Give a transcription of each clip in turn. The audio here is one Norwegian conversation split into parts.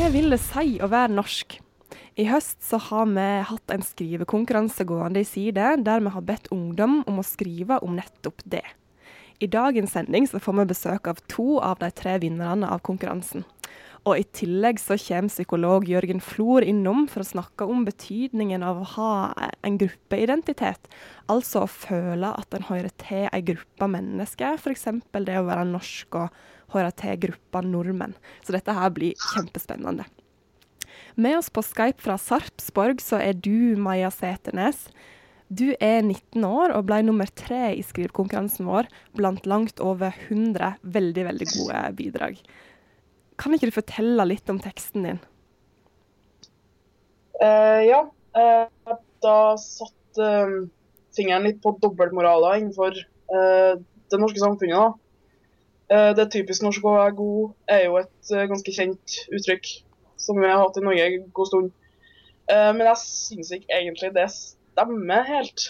Hva vil det si å være norsk? I høst så har vi hatt en skrivekonkurranse gående i side, der vi har bedt ungdom om å skrive om nettopp det. I dagens sending så får vi besøk av to av de tre vinnerne av konkurransen. Og i tillegg så kommer psykolog Jørgen Flor innom for å snakke om betydningen av å ha en gruppeidentitet. Altså å føle at en hører til ei gruppe mennesker, f.eks. det å være norsk og høre til gruppa nordmenn. Så dette her blir kjempespennende. Med oss på Skype fra Sarpsborg så er du Maja Seternes. Du er 19 år og ble nummer tre i skrivekonkurransen vår blant langt over 100 veldig, veldig gode bidrag. Kan ikke du fortelle litt om teksten din? Uh, ja. Uh, da satt uh, fingeren litt på dobbeltmoraler innenfor det norske samfunnet. Da. Det er typisk norsk å være god er jo et ganske kjent uttrykk som vi har hatt i Norge en god stund. men jeg syns ikke egentlig det stemmer helt.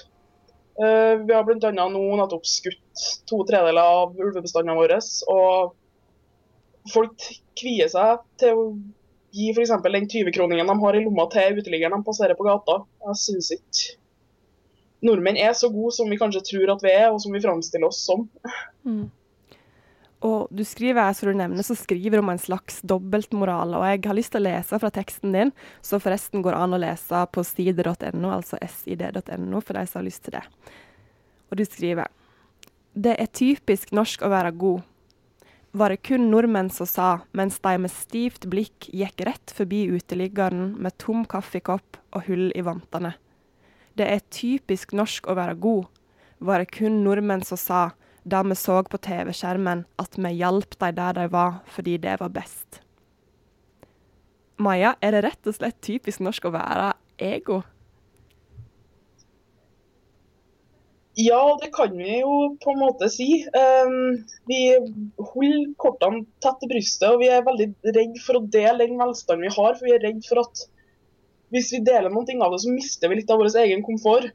vi har bl.a. nå nettopp skutt to tredeler av ulvebestandene våre. og folk kvier seg til å gi f.eks. den 20-kroningen de har i lomma til uteliggeren de passerer på gata. Jeg syns ikke nordmenn er så gode som vi kanskje tror at vi er, og som vi framstiller oss som. Mm. Og du skriver, som du nevner, så skriver om en slags dobbeltmoral, og jeg har lyst til å lese fra teksten din, så forresten går an å lese på side.no, altså sid.no, for de som har lyst til det. Og du skriver Det er typisk norsk å være god var det kun nordmenn som sa, mens de med stivt blikk gikk rett forbi uteliggeren med tom kaffekopp og hull i vantene. Det er typisk norsk å være god, var det kun nordmenn som sa, da vi så på TV-skjermen at vi hjalp dem der de var fordi det var best. Maja, er det rett og slett typisk norsk å være ego? Ja, det kan vi jo på en måte si. Um, vi holder kortene tett til brystet, og vi er veldig redd for å dele den velstanden vi har. For vi er redd for at hvis vi deler noe av det, så mister vi litt av vår egen komfort.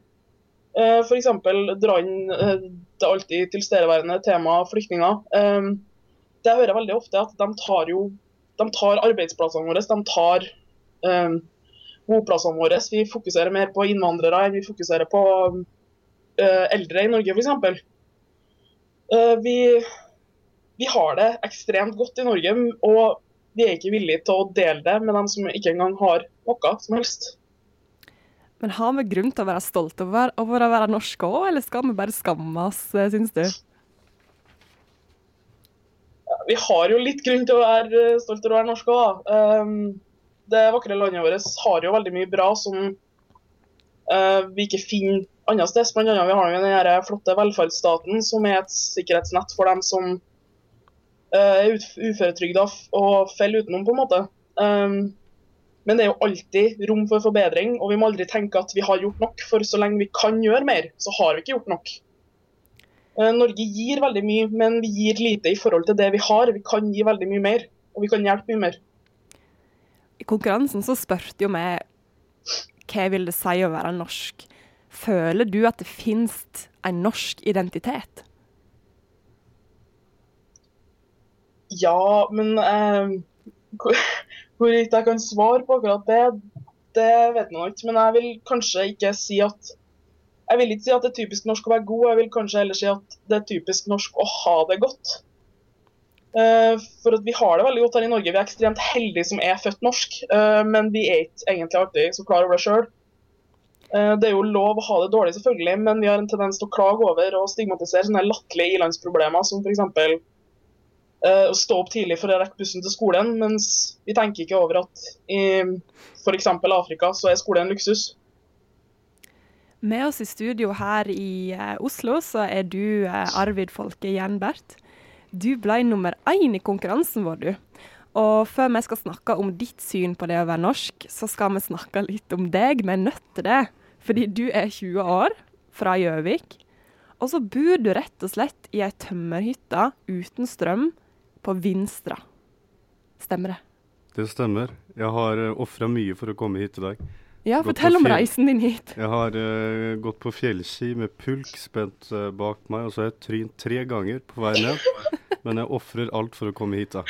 Uh, F.eks. dra inn uh, det alltid tilstedeværende temaet flyktninger. Um, det hører jeg veldig ofte at de tar jo de tar arbeidsplassene våre, de tar um, boplassene våre. Vi fokuserer mer på innvandrere enn vi fokuserer på uh, eldre i Norge, f.eks. Uh, vi, vi har det ekstremt godt i Norge, og vi er ikke villige til å dele det med dem som ikke engang har noe som helst. Men har vi grunn til å være stolte over, over å være norske òg, eller skal vi bare skamme oss, eh, syns du? Vi har jo litt grunn til å være stolte over å være norske òg. Um, det vakre landet vårt har jo veldig mye bra som uh, vi ikke finner andre steder. Blant annet vi har vi den flotte velferdsstaten, som er et sikkerhetsnett for dem som er uføretrygda og faller utenom, på en måte. Men det er jo alltid rom for forbedring, og vi må aldri tenke at vi har gjort nok. For så lenge vi kan gjøre mer, så har vi ikke gjort nok. Uh, Norge gir veldig mye, men vi gir lite i forhold til det vi har. Vi kan gi veldig mye mer, og vi kan hjelpe mye mer. I konkurransen så spurte jo vi hva vil det si å være norsk. Føler du at det finnes en norsk identitet? Ja, men eh, hvorvidt jeg kan svare på akkurat det, det vet man ikke. Men jeg vil kanskje ikke si at jeg vil ikke si at det er typisk norsk å være god, jeg vil kanskje heller si at det er typisk norsk å ha det godt. Uh, for Vi har det veldig godt her i Norge. Vi er ekstremt heldige som er født norsk, uh, men vi er ikke egentlig alltid så klar over det sjøl. Eh, det er jo lov å ha det dårlig, selvfølgelig, men vi har en tendens til å klage over og stigmatisere sånne latterlige ilandsproblemer, som f.eks. Uh, stå opp tidlig for å rekke bussen til skolen, mens vi tenker ikke over at i f.eks. Afrika så er skole en luksus. Med oss i studio her i uh, Oslo så er du uh, Arvid Folke Jernbert. Du ble nummer én i konkurransen vår, du. Og før vi skal snakke om ditt syn på det å være norsk, så skal vi snakke litt om deg. Vi er nødt til det. Fordi du er 20 år, fra Gjøvik. Og så bor du rett og slett i ei tømmerhytte uten strøm på Vinstra. Stemmer det? Det stemmer. Jeg har eh, ofra mye for å komme hit i dag. Ja, fortell om reisen din hit. Jeg har uh, gått på fjellski med pulk spent uh, bak meg, og så har jeg trynt tre ganger på vei ned. Men jeg ofrer alt for å komme hit, da,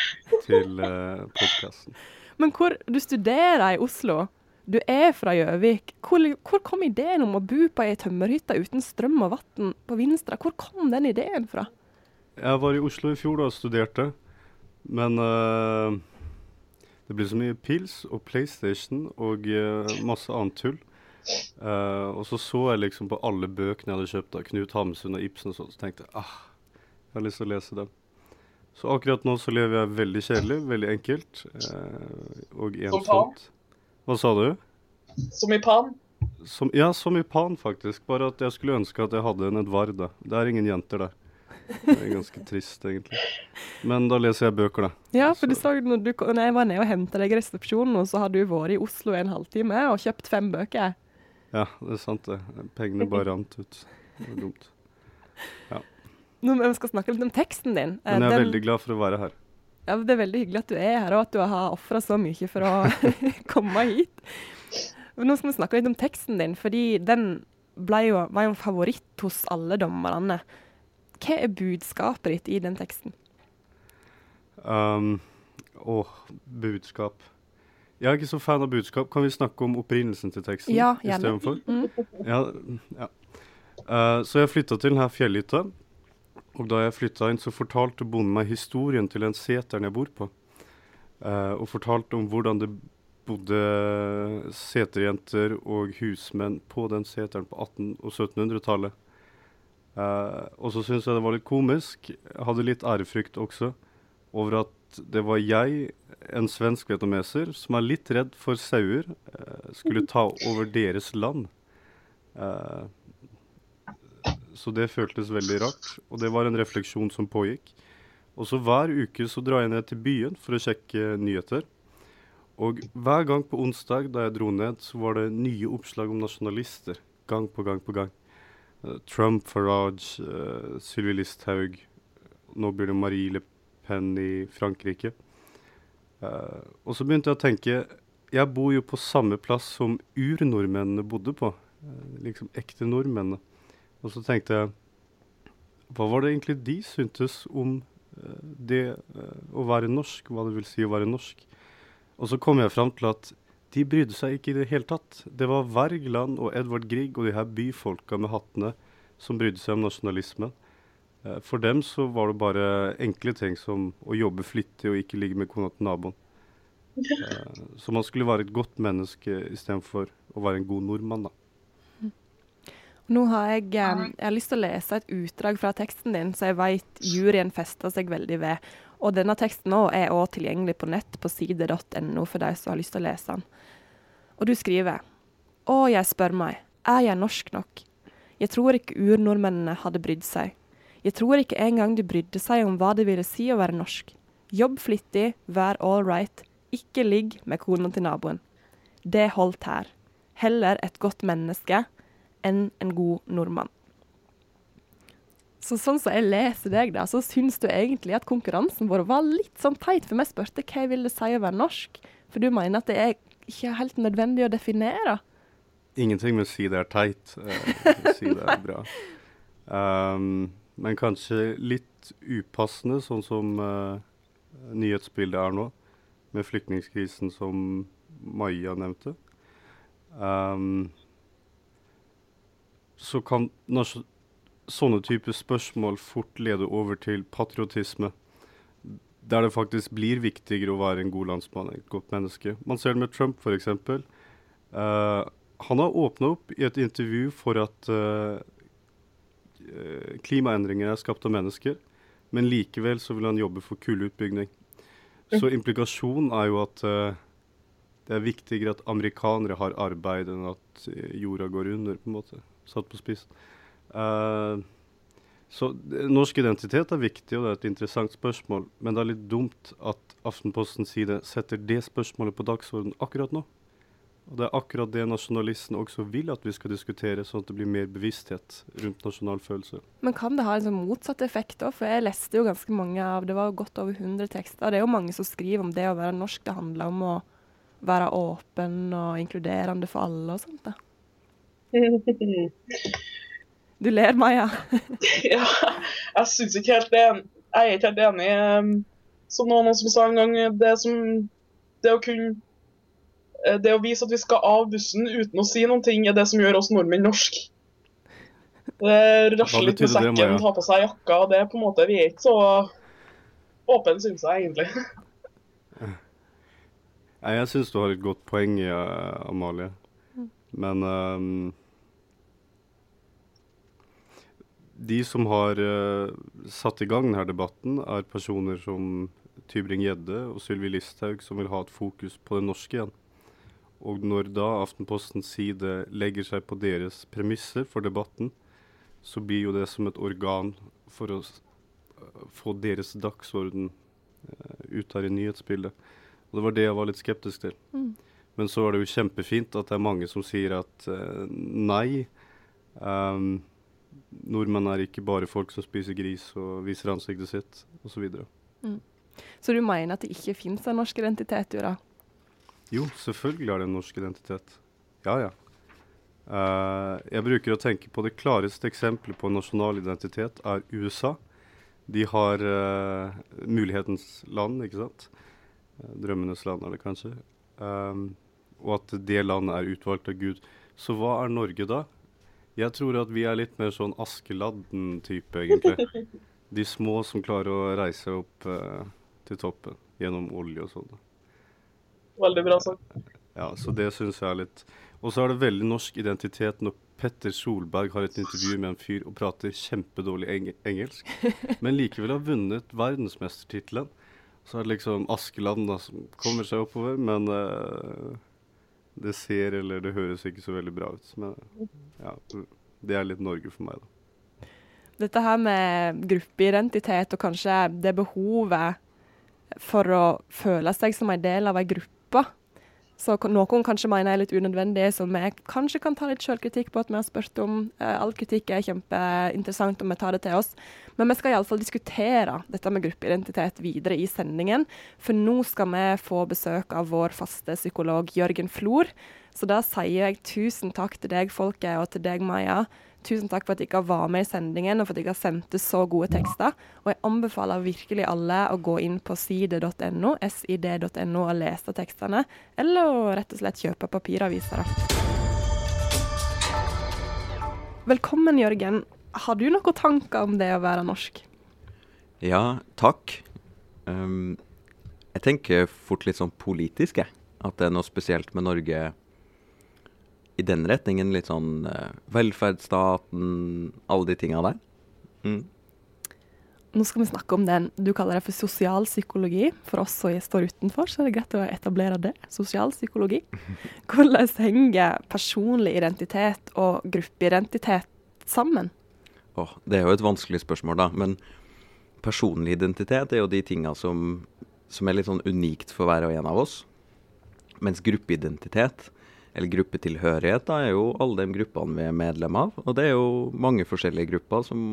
til uh, podkasten. Men hvor, du studerer i Oslo. Du er fra Gjøvik. Hvor, hvor, kom ideen om å bo på ei tømmerhytte uten strøm og vann på Vinstra? Hvor kom den ideen fra? Jeg var i Oslo i fjor da og studerte, men uh, det blir så mye pils og PlayStation og uh, masse annet tull. Uh, og så så jeg liksom på alle bøkene jeg hadde kjøpt av Knut Hamsun og Ibsen og sånn, så tenkte jeg ah, jeg har lyst til å lese dem. Så akkurat nå så lever jeg veldig kjedelig, veldig enkelt og ensomt. Hva sa du? Som i Pan? Som, ja, som i Pan, faktisk. Bare at jeg skulle ønske at jeg hadde en Edvarda. Det er ingen jenter der. Det er ganske trist, egentlig. Men da leser jeg bøker, da. Ja, for du så når, du, når jeg var nede og henta deg i resepsjonen, så har du vært i Oslo en halvtime og kjøpt fem bøker. Ja, det er sant det. Pengene bare rant ut. Det var dumt. Ja. Nå vi skal snakke litt om teksten din. Men jeg er Den, veldig glad for å være her. Ja, Det er veldig hyggelig at du er her, og at du har ofra så mye for å komme hit. Nå skal vi snakke litt om teksten din, fordi den jo, var jo en favoritt hos alle dommerne. Hva er budskapet ditt i den teksten? Um, åh, budskap. Jeg er ikke så fan av budskap. Kan vi snakke om opprinnelsen til teksten ja, istedenfor? Mm. Ja, ja. Uh, så jeg flytta til denne fjellhytta og da jeg flytta inn, så fortalte bonden meg historien til den seteren jeg bor på. Uh, og fortalte om hvordan det bodde seterjenter og husmenn på den seteren på 1800- og 1700-tallet. Uh, og så syntes jeg det var litt komisk. Jeg hadde litt ærefrykt også over at det var jeg, en svensk vietnameser, som er litt redd for sauer, uh, skulle ta over deres land. Uh, så det føltes veldig rart. Og det var en refleksjon som pågikk. Og så hver uke så drar jeg ned til byen for å sjekke nyheter. Og hver gang på onsdag da jeg dro ned, så var det nye oppslag om nasjonalister. Gang på gang på gang. Uh, Trump, Farage, uh, Sylvi Listhaug. Nå blir det Marie Le Pen i Frankrike. Uh, og så begynte jeg å tenke Jeg bor jo på samme plass som urnordmennene bodde på. Uh, liksom ekte nordmennene. Og så tenkte jeg Hva var det egentlig de syntes om uh, det å være norsk, hva det vil si å være norsk? Og så kom jeg fram til at de brydde seg ikke i det hele tatt. Det var Wergeland og Edvard Grieg og de her byfolka med hattene som brydde seg om nasjonalismen. Uh, for dem så var det bare enkle ting som å jobbe flittig og ikke ligge med kona til naboen. så man skulle være et godt menneske istedenfor å være en god nordmann, da. Nå har jeg, jeg har lyst til å lese et utdrag fra teksten din, så jeg vet juryen fester seg veldig ved. Og denne teksten er også tilgjengelig på nett på side.no for de som har lyst til å lese den. Og du skriver Å, jeg spør meg, er jeg norsk nok? Jeg tror ikke urnordmennene hadde brydd seg. Jeg tror ikke engang de brydde seg om hva det ville si å være norsk. Jobb flittig, vær all right, ikke ligg med kona til naboen. Det holdt her. Heller et godt menneske enn en god nordmann. Så sånn som jeg leser deg, da, så syns du egentlig at konkurransen vår var litt sånn teit. For vi spurte hva jeg ville si å være norsk, for du mener at det er ikke helt nødvendig å definere. Ingenting med å si det er teit. Eh, si det er bra. Um, men kanskje litt upassende, sånn som uh, nyhetsbildet er nå, med flyktningkrisen som Maja nevnte. Um, så kan sånne typer spørsmål fort lede over til patriotisme. Der det faktisk blir viktigere å være en god landsmann, et godt menneske. Man ser det med Trump, f.eks. Uh, eh, han har åpna opp i et intervju for at uh, klimaendringer er skapt av mennesker, men likevel så vil han jobbe for kullutbygging. Så implikasjonen er jo at uh, det er viktigere at amerikanere har arbeid enn at jorda går under, på en måte satt på spissen. Uh, så norsk identitet er viktig, og det er et interessant spørsmål. Men det er litt dumt at Aftenpostens side setter det spørsmålet på dagsordenen akkurat nå. Og det er akkurat det nasjonalisten også vil at vi skal diskutere, sånn at det blir mer bevissthet rundt nasjonal følelse. Men kan det ha en sånn motsatt effekt òg? For jeg leste jo ganske mange av Det var jo godt over 100 tekster. Det er jo mange som skriver om det å være norsk. Det handler om å være åpen og inkluderende for alle og sånt. da. Du ler, Maja. ja, jeg syns ikke helt det. Jeg er ikke helt enig. Um, som noen som sa en gang, det som, det å kunne eh, Det å vise at vi skal av bussen uten å si noen ting, er det som gjør oss nordmenn norsk. Det rasler litt med sekken, det, ta på seg jakka. og det er på en måte, Vi er ikke så åpne, syns jeg egentlig. Nei, jeg syns du har et godt poeng, eh, Amalie. Men ehm, De som har uh, satt i gang denne debatten, er personer som Tybring-Gjedde og Sylvi Listhaug, som vil ha et fokus på det norske igjen. Og når da Aftenpostens side legger seg på deres premisser for debatten, så blir jo det som et organ for å få deres dagsorden uh, ut her i nyhetsbildet. Og det var det jeg var litt skeptisk til. Men så er det jo kjempefint at det er mange som sier at uh, nei. ehm, nordmenn er ikke bare folk som spiser gris og viser ansiktet sitt, osv. Så du mener at det ikke fins en norsk identitet, du da? Jo, selvfølgelig er det en norsk identitet. Ja, ja. Uh, jeg bruker å tenke på det klareste eksempelet på nasjonal identitet er USA. De har uh, mulighetens land, ikke sant. Eh, Drømmenes land, er det kanskje. Um, og at det landet er utvalgt av Gud. Så hva er Norge da? Jeg tror at vi er litt mer sånn Askeladden-type, egentlig. De små som klarer å reise opp eh, til toppen gjennom olje og sånn. Veldig bra sagt. Ja, så det syns jeg er litt Og så er det veldig norsk identitet når Petter Solberg har et intervju med en fyr og prater kjempedårlig eng engelsk, men likevel har vunnet verdensmestertittelen. Så er det liksom Askeland da, som kommer seg oppover, men eh, det ser eller det høres ikke så veldig bra ut. Men ja, det er litt Norge for meg, da. Dette her med gruppeidentitet og kanskje det behovet for å føle seg som en del av ei gruppe. Så noen kanskje mener er litt unødvendig, som vi kanskje kan ta litt sjølkritikk på at vi har spurt om. Eh, all kritikk er kjempeinteressant om vi tar det til oss. Men vi skal iallfall diskutere dette med gruppeidentitet videre i sendingen. For nå skal vi få besøk av vår faste psykolog Jørgen Flor. Så da sier jeg tusen takk til deg, folket, og til deg, Maja. Tusen takk for at dere var med i sendingen og for at dere sendte så gode tekster. Og jeg anbefaler virkelig alle å gå inn på side.no, sid.no og lese tekstene. Eller å rett og slett kjøpe papiraviser. Velkommen, Jørgen. Har du noen tanker om det å være norsk? Ja, takk. Um, jeg tenker fort litt sånn politisk, jeg. At det er noe spesielt med Norge i den retningen. Litt sånn eh, velferdsstaten, alle de tinga der. Mm. Nå skal vi snakke om den du kaller det for sosialpsykologi. For oss som står utenfor, så er det greit å etablere det. Sosialpsykologi. Hvordan henger personlig identitet og gruppeidentitet sammen? Åh, det er jo et vanskelig spørsmål, da. Men personlig identitet er jo de tinga som, som er litt sånn unikt for hver og en av oss. Mens gruppeidentitet, eller gruppetilhørighet, da, er jo alle de gruppene vi er medlem av. Og det er jo mange forskjellige grupper som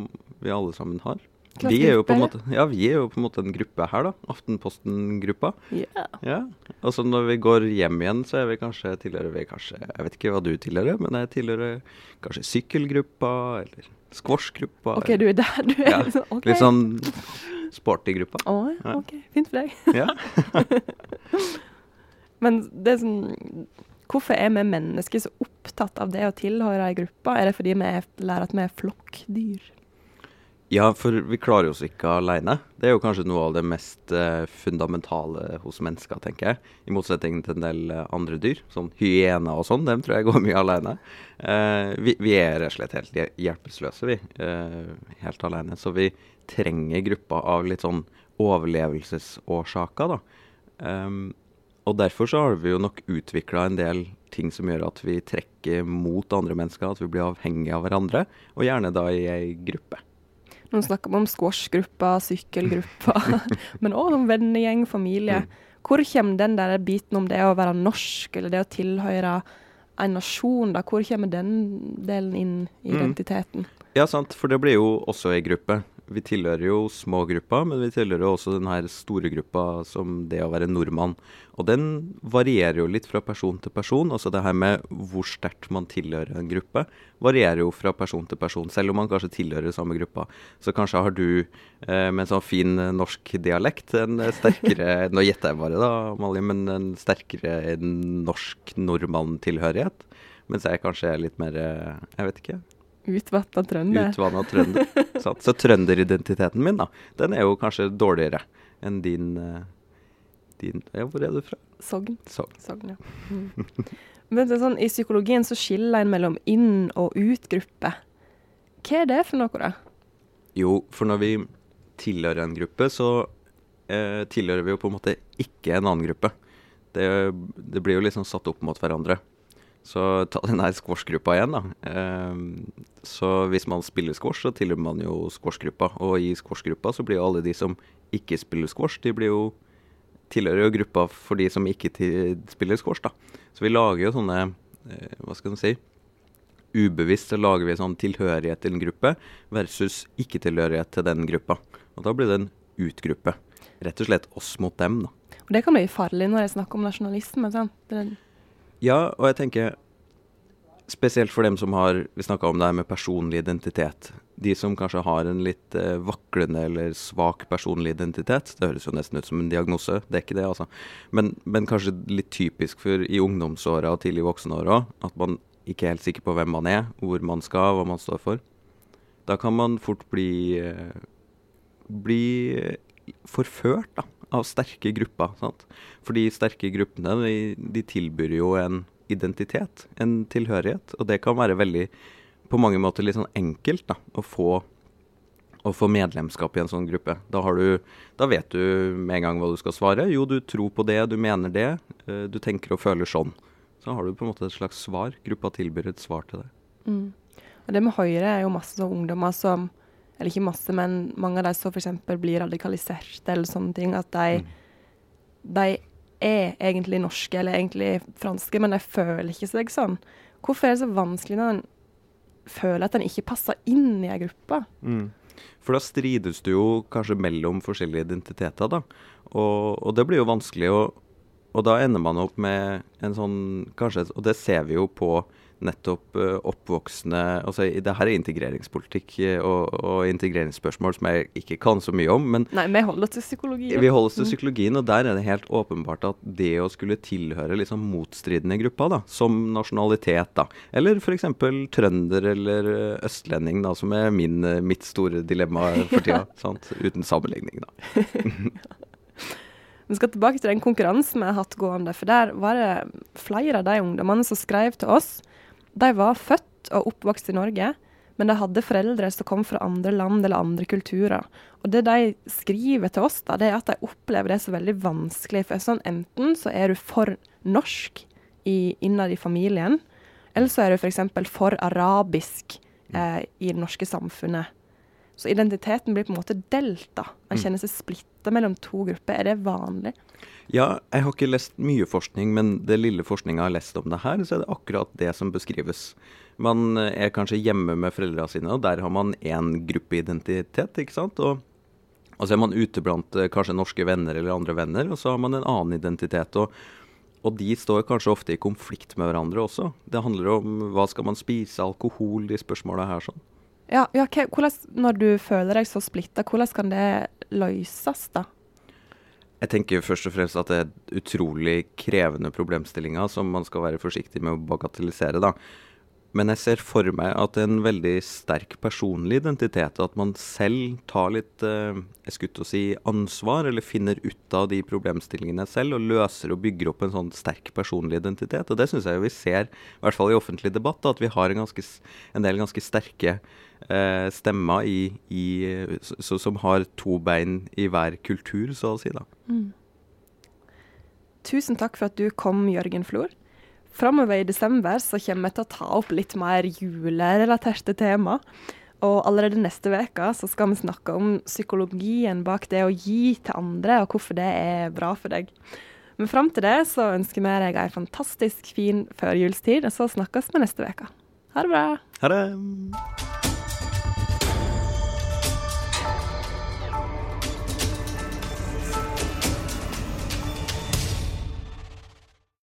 vi alle sammen har. Vi er, måte, ja, vi er jo på en måte en gruppe her, da. Aftenposten-gruppa. Ja. Ja. Og så når vi går hjem igjen, så er vi kanskje, tilhører vi kanskje Jeg vet ikke hva du tilhører, men jeg tilhører kanskje sykkelgruppa, eller squashgruppa. OK, du er der. Du er Ja, liksom OK. Litt sånn sporty gruppa. Ja. OK. Fint for deg. Ja. Men det er sånn Hvorfor er vi mennesker så opptatt av det å tilhøre ei gruppe? Er det fordi vi er, lærer at vi er flokkdyr? ja, for vi klarer oss ikke alene. Det er jo kanskje noe av det mest eh, fundamentale hos mennesker, tenker jeg. I motsetning til en del eh, andre dyr, sånn hyener og sånn. Dem tror jeg går mye alene. Eh, vi, vi er rett og slett helt hje- hjelpeløse, vi. Eh, helt alene. Så vi trenger grupper av litt sånn overlevelsesårsaker, da. Ehm, og derfor så har vi jo nok utvikla en del ting som gjør at vi trekker mot andre mennesker, at vi blir avhengige av hverandre, og gjerne da i ei gruppe. Nå snakker om squashgruppa, sykkelgruppa, men òg om vennegjeng, familie. Hvor kommer den der biten om det å være norsk, eller det å tilhøre en nasjon, da? Hvor kommer den delen inn i Mm. identiteten? Ja, sant, for det blir jo også ei gruppe. Vi tilhører jo små grupper, men vi tilhører også den her store gruppa som det å være nordmann. Og den varierer jo litt fra person til person. Altså det her med hvor sterkt man tilhører en gruppe, varierer jo fra person til person, selv om man kanskje tilhører samme gruppa. Så kanskje har du eh, med en sånn fin norsk dialekt en sterkere Nå gjetter jeg bare, da, Malin, men en sterkere norsk nordmann-tilhørighet. Mens jeg kanskje er litt mer eh, Jeg vet ikke. Utvatna trønder. Utvanna trønder. Så trønderidentiteten min, da, den er jo kanskje dårligere enn din, eh, din Ja, hvor er du fra? Sogn. Sogn. Sogn, ja. Mm. Men det er sånn, I psykologien så skiller en mellom inn- og ut-gruppe. Hva er det for noe, da? Jo, for når vi tilhører en gruppe, så eh, tilhører vi jo på en måte ikke en annen gruppe. Det, det blir jo liksom satt opp mot hverandre. Så ta den her squashgruppa igjen, da. Eh, så hvis man spiller squash, så tilhører man jo squashgruppa. Og i squashgruppa så blir jo alle de som ikke spiller squash, de blir jo tilhører jo gruppa for de som ikke spiller squash, da. Så vi lager jo sånne eh, Hva skal man si? Ubevisst så lager vi sånn tilhørighet til en gruppe versus ikke-tilhørighet til den gruppa. Og da blir det en utgruppe. Rett og slett oss mot dem, da. Og Det kan bli farlig når jeg snakker om nasjonalisme. sant? Det, Ja, og jeg tenker spesielt for dem som har Vi snakka om det her med personlig identitet. De som kanskje har en litt eh, vaklende eller svak personlig identitet. Det høres jo nesten ut som en diagnose, det er ikke det, altså. Men, men kanskje litt typisk for i ungdomsåra og tidlig voksenåra at man ikke er helt sikker på hvem man er, hvor man skal, hva man står for. Da kan man fort bli eh, bli forført da, av sterke grupper. Sant? For de sterke gruppene de, de tilbyr jo en identitet, en tilhørighet. Og det kan være veldig, på mange måter litt sånn enkelt da, å få, å få medlemskap i en sånn gruppe. Da, du, da vet du med en gang hva du skal svare. Jo, du tror på det, du mener det, eh, du tenker og føler sånn. Så har du på en måte et slags svar. Gruppa tilbyr et svar til deg. mm. Og det med Høyre er jo masse sånn ungdommer som Eller ikke masse, men mange av de som f.eks. blir radikalisert eller sånne ting. At de, de er egentlig norske eller egentlig franske, men de føler ikke seg sånn. Hvorfor er det så vanskelig når en føler at en ikke passer inn i ei gruppe? For da strides du jo kanskje mellom forskjellige identiteter, da. Og, og det blir jo vanskelig, og, og da ender man opp med en sånn kanskje, Og det ser vi jo på nettopp eh, oppvoksende altså Det her er integreringspolitikk eh, og, og integreringsspørsmål som jeg ikke kan så mye om. men Nei, vi holder oss til psykologien. vi holder oss til psykologien, og der er det helt åpenbart at det å skulle tilhøre liksom motstridende grupper, da, som nasjonalitet, da, eller f.eks. trønder eller østlending, da, som er min, mitt store dilemma for tida, sant? uten sammenligning, da. Vi skal tilbake til den konkurransen vi har hatt gående. For der var det flere av de ungdommene som skrev til oss. De var født og oppvokst i Norge, men de hadde foreldre som kom fra andre land eller andre kulturer. Og det de skriver til oss, da, det er at de opplever det så veldig vanskelig. For sånn, enten så er du for norsk i, innad i familien, eller så er du f.eks. For, for arabisk eh, i det norske samfunnet. Så identiteten blir på en måte delta. Man kjenner seg splitta mellom to grupper. Er det vanlig? Ja, jeg har ikke lest mye forskning, men det lille forskninga jeg har lest om det her, så er det akkurat det som beskrives. Man er kanskje hjemme med foreldra sine, og der har man én gruppeidentitet, ikke sant. Og, og så er man ute blant kanskje norske venner eller andre venner, og så har man en annen identitet. og og de står kanskje ofte i konflikt med hverandre også. Det handler om hva skal man spise, alkohol, de spørsmåla her sånn. Ja, ja hvordan, Når du føler deg så splitta, hvordan kan det løses, da? Jeg tenker først og fremst at det er utrolig krevende problemstillinger som man skal være forsiktig med å bagatellisere, da. Men jeg ser for meg at det er en veldig sterk personlig identitet, at man selv tar litt eh, jeg skulle til å si ansvar, eller finner ut av de problemstillingene selv, og løser og bygger opp en sånn sterk personlig identitet. Og det syns jeg vi ser, i hvert fall i offentlig debatt, at vi har en, ganske, en del ganske sterke eh, stemmer i, i, s- s- som har to bein i hver kultur, så å si. da. Tusen takk for at du kom, Jørgen Flor. Framover i desember så kommer vi til å ta opp litt mer julerelaterte tema. Og allerede neste uke så skal vi snakke om psykologien bak det å gi til andre, og hvorfor det er bra for deg. Men fram til det så ønsker vi deg ei fantastisk fin førjulstid, og så snakkes vi neste uke. Ha det bra. Ha det!